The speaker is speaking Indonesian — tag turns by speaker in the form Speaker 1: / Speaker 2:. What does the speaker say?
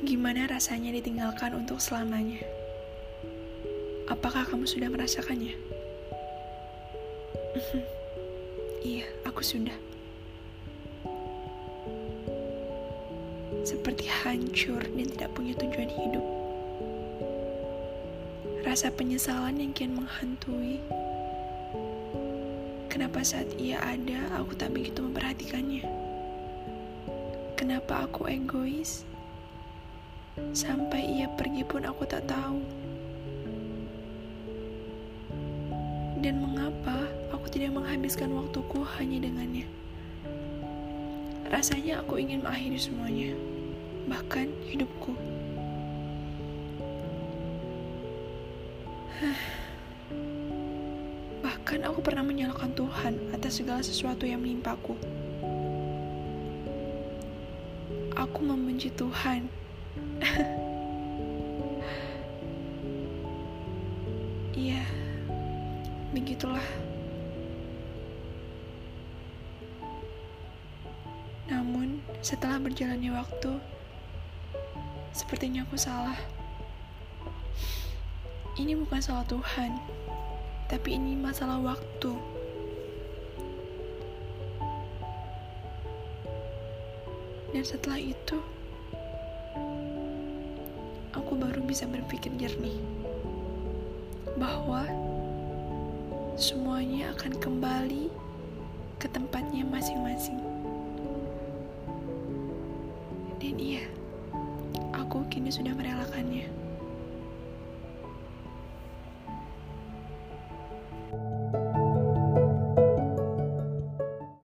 Speaker 1: Bagaimana rasanya ditinggalkan untuk selamanya? Apakah kamu sudah merasakannya? iya, aku sudah. Seperti hancur dan tidak punya tujuan hidup. Rasa penyesalan yang kian menghantui. Kenapa saat ia ada, aku tak begitu memperhatikannya? Kenapa aku egois? Sampai ia pergi pun aku tak tahu. Dan mengapa aku tidak menghabiskan waktuku hanya dengannya? Rasanya aku ingin mengakhiri semuanya, bahkan hidupku. Bahkan aku pernah menyalahkan Tuhan atas segala sesuatu yang menimpaku. Aku membenci Tuhan Iya, begitulah. Namun, setelah berjalannya waktu, sepertinya aku salah. Ini bukan salah Tuhan, tapi ini masalah waktu. Dan setelah itu, bisa berpikir jernih bahwa semuanya akan kembali ke tempatnya masing-masing. Dan iya, aku kini sudah merelakannya.